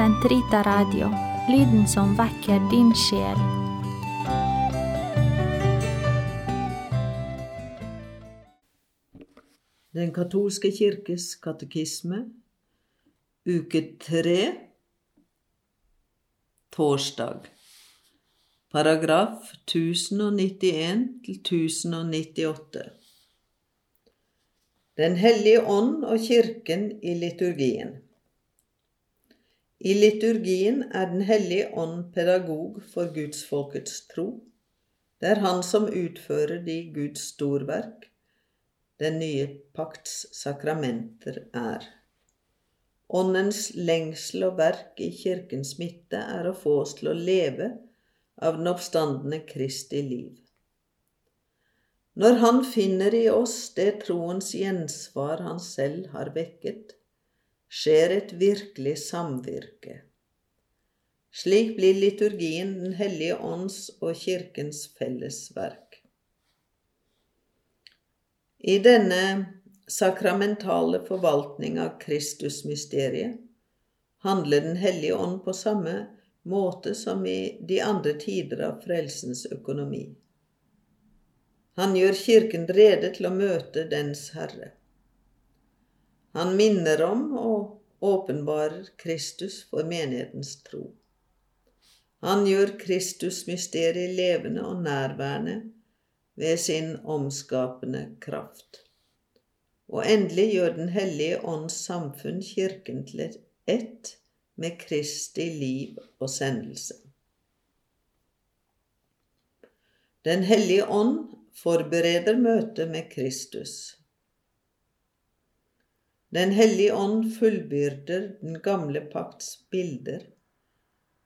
Sentrita Radio, lyden som vekker din sjel. Den katolske kirkes katekisme, uke tre, torsdag. Paragraf 1091 til 1098. Den hellige ånd og kirken i liturgien. I liturgien er Den hellige ånd pedagog for gudsfolkets tro. Det er han som utfører de Guds storverk den nye pakts sakramenter er. Åndens lengsel og verk i kirkens midte er å få oss til å leve av den oppstandende Kristi liv. Når Han finner i oss det troens gjensvar Han selv har vekket, skjer et virkelig samvirke. Slik blir liturgien Den hellige ånds og Kirkens fellesverk. I denne sakramentale forvaltning av Kristusmysteriet handler Den hellige ånd på samme måte som i de andre tider av frelsens økonomi. Han gjør Kirken rede til å møte dens Herre. Han minner om og åpenbarer Kristus for menighetens tro. Han gjør Kristus-mysteriet levende og nærværende ved sin omskapende kraft. Og endelig gjør Den hellige ånds samfunn Kirken til et ett med Kristi liv og sendelse. Den hellige ånd forbereder møtet med Kristus. Den hellige ånd fullbyrder den gamle pakts bilder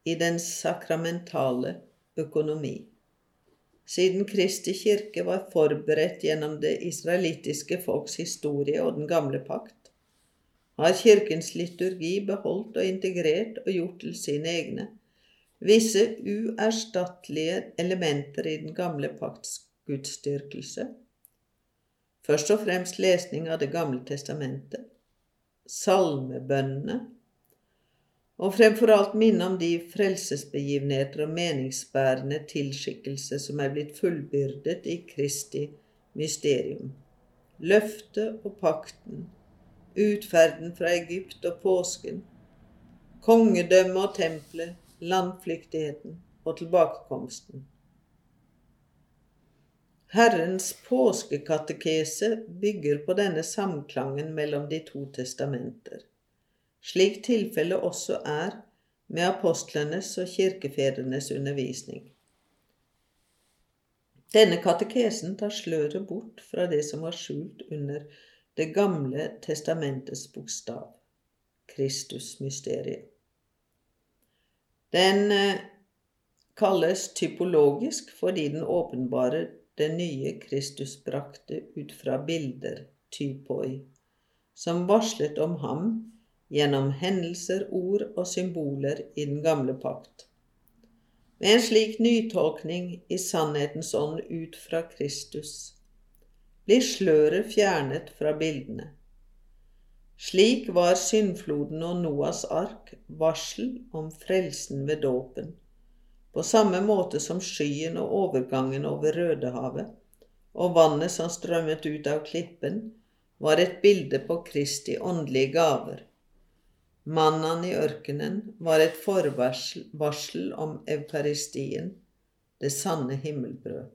i den sakramentale økonomi siden Kristi kirke var forberedt gjennom det israelittiske folks historie og den gamle pakt, har Kirkens liturgi beholdt og integrert og gjort til sine egne visse uerstattelige elementer i den gamle pakts gudsdyrkelse. Først og fremst lesning av Det gamle testamentet, salmebønnene, og fremfor alt minne om de frelsesbegivenheter og meningsbærende tilskikkelse som er blitt fullbyrdet i Kristi mysterium. Løftet og pakten, utferden fra Egypt og påsken, kongedømmet og tempelet, landflyktigheten og tilbakekomsten. Herrens påskekatekese bygger på denne samklangen mellom de to testamenter slik tilfellet også er med apostlenes og kirkefedrenes undervisning. Denne katekesen tar sløret bort fra det som var skjult under Det gamle testamentets bokstav, Kristusmysteriet. Den eh, kalles typologisk fordi den åpenbarer det nye Kristus brakte ut fra bilder, typoi, som varslet om ham gjennom hendelser, ord og symboler i den gamle pakt. Med en slik nytolkning i sannhetens ånd ut fra Kristus blir sløret fjernet fra bildene. Slik var syndfloden og Noas ark varsel om frelsen ved dåpen, på samme måte som skyen og overgangen over Rødehavet og vannet som strømmet ut av klippen, var et bilde på Kristi åndelige gaver Mannen i ørkenen var et forvarsel om eukaristien, det sanne himmelbrød.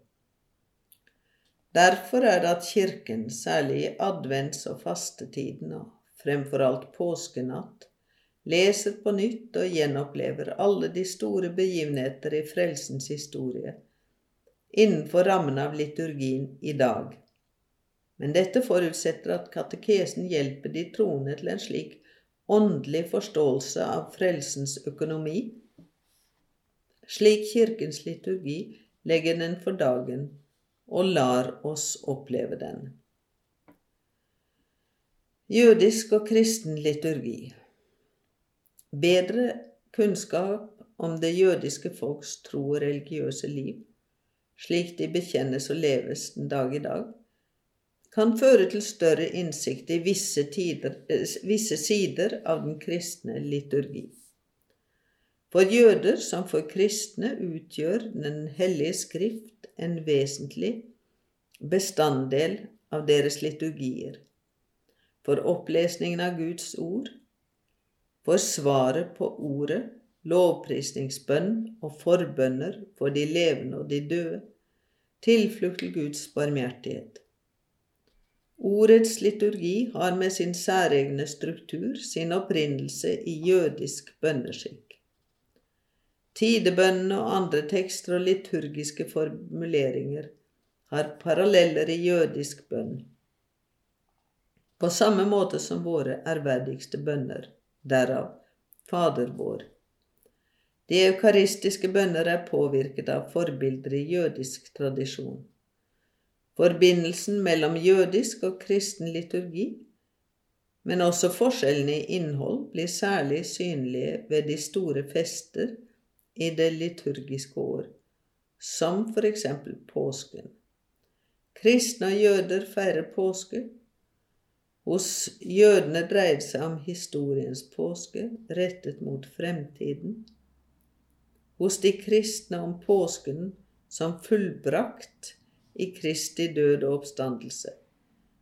Derfor er det at Kirken, særlig i advents- og fastetiden og fremfor alt påskenatt, leser på nytt og gjenopplever alle de store begivenheter i frelsens historie innenfor rammen av liturgien i dag. Men dette forutsetter at katekesen hjelper de troende til en slik åndelig forståelse av frelsens økonomi, slik Kirkens liturgi legger den for dagen og lar oss oppleve den. Jødisk og kristen liturgi Bedre kunnskap om det jødiske folks tro og religiøse liv, slik de bekjennes og leves den dag i dag, kan føre til større innsikt i visse, tider, eh, visse sider av den kristne liturgi. For jøder som for kristne utgjør Den hellige skrift en vesentlig bestanddel av deres liturgier. For opplesningen av Guds ord, for svaret på ordet, lovprisningsbønn og forbønner for de levende og de døde, tilflukt til Guds barmhjertighet. Ordets liturgi har med sin særegne struktur sin opprinnelse i jødisk bønneskikk. Tidebønnene og andre tekster og liturgiske formuleringer har paralleller i jødisk bønn, på samme måte som våre ærverdigste bønner, derav Fader vår. De eukaristiske bønner er påvirket av forbilder i jødisk tradisjon. Forbindelsen mellom jødisk og kristen liturgi, men også forskjellene i innhold, blir særlig synlige ved de store fester i det liturgiske år, som for eksempel påsken. Kristne og jøder feirer påske. Hos jødene dreide seg om historiens påske, rettet mot fremtiden. Hos de kristne om påsken som fullbrakt i Kristi død og oppstandelse,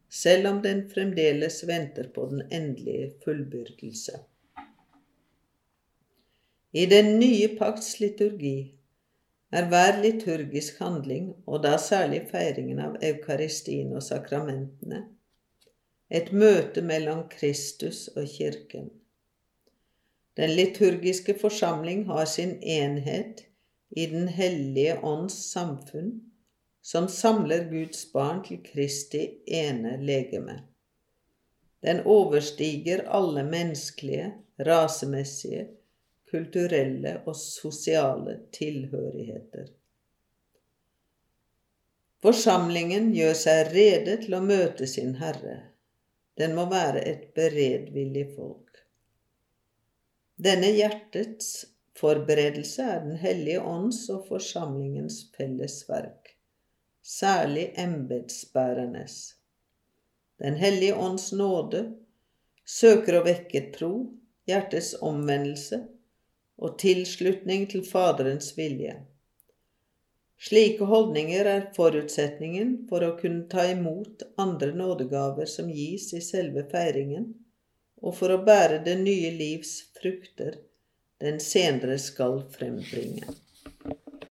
selv om den fremdeles venter på den endelige fullbyrdelse. I den nye pakts liturgi er hver liturgisk handling, og da særlig feiringen av eukaristien og sakramentene, et møte mellom Kristus og Kirken. Den liturgiske forsamling har sin enhet i Den hellige ånds samfunn som samler Guds barn til Kristi ene legeme. Den overstiger alle menneskelige, rasemessige, kulturelle og sosiale tilhørigheter. Forsamlingen gjør seg rede til å møte sin Herre. Den må være et beredvillig folk. Denne hjertets forberedelse er Den hellige ånds og forsamlingens felles verk særlig embetsbærernes. Den hellige ånds nåde søker å vekke tro, hjertets omvendelse og tilslutning til Faderens vilje. Slike holdninger er forutsetningen for å kunne ta imot andre nådegaver som gis i selve feiringen, og for å bære det nye livs frukter den senere skal frembringe.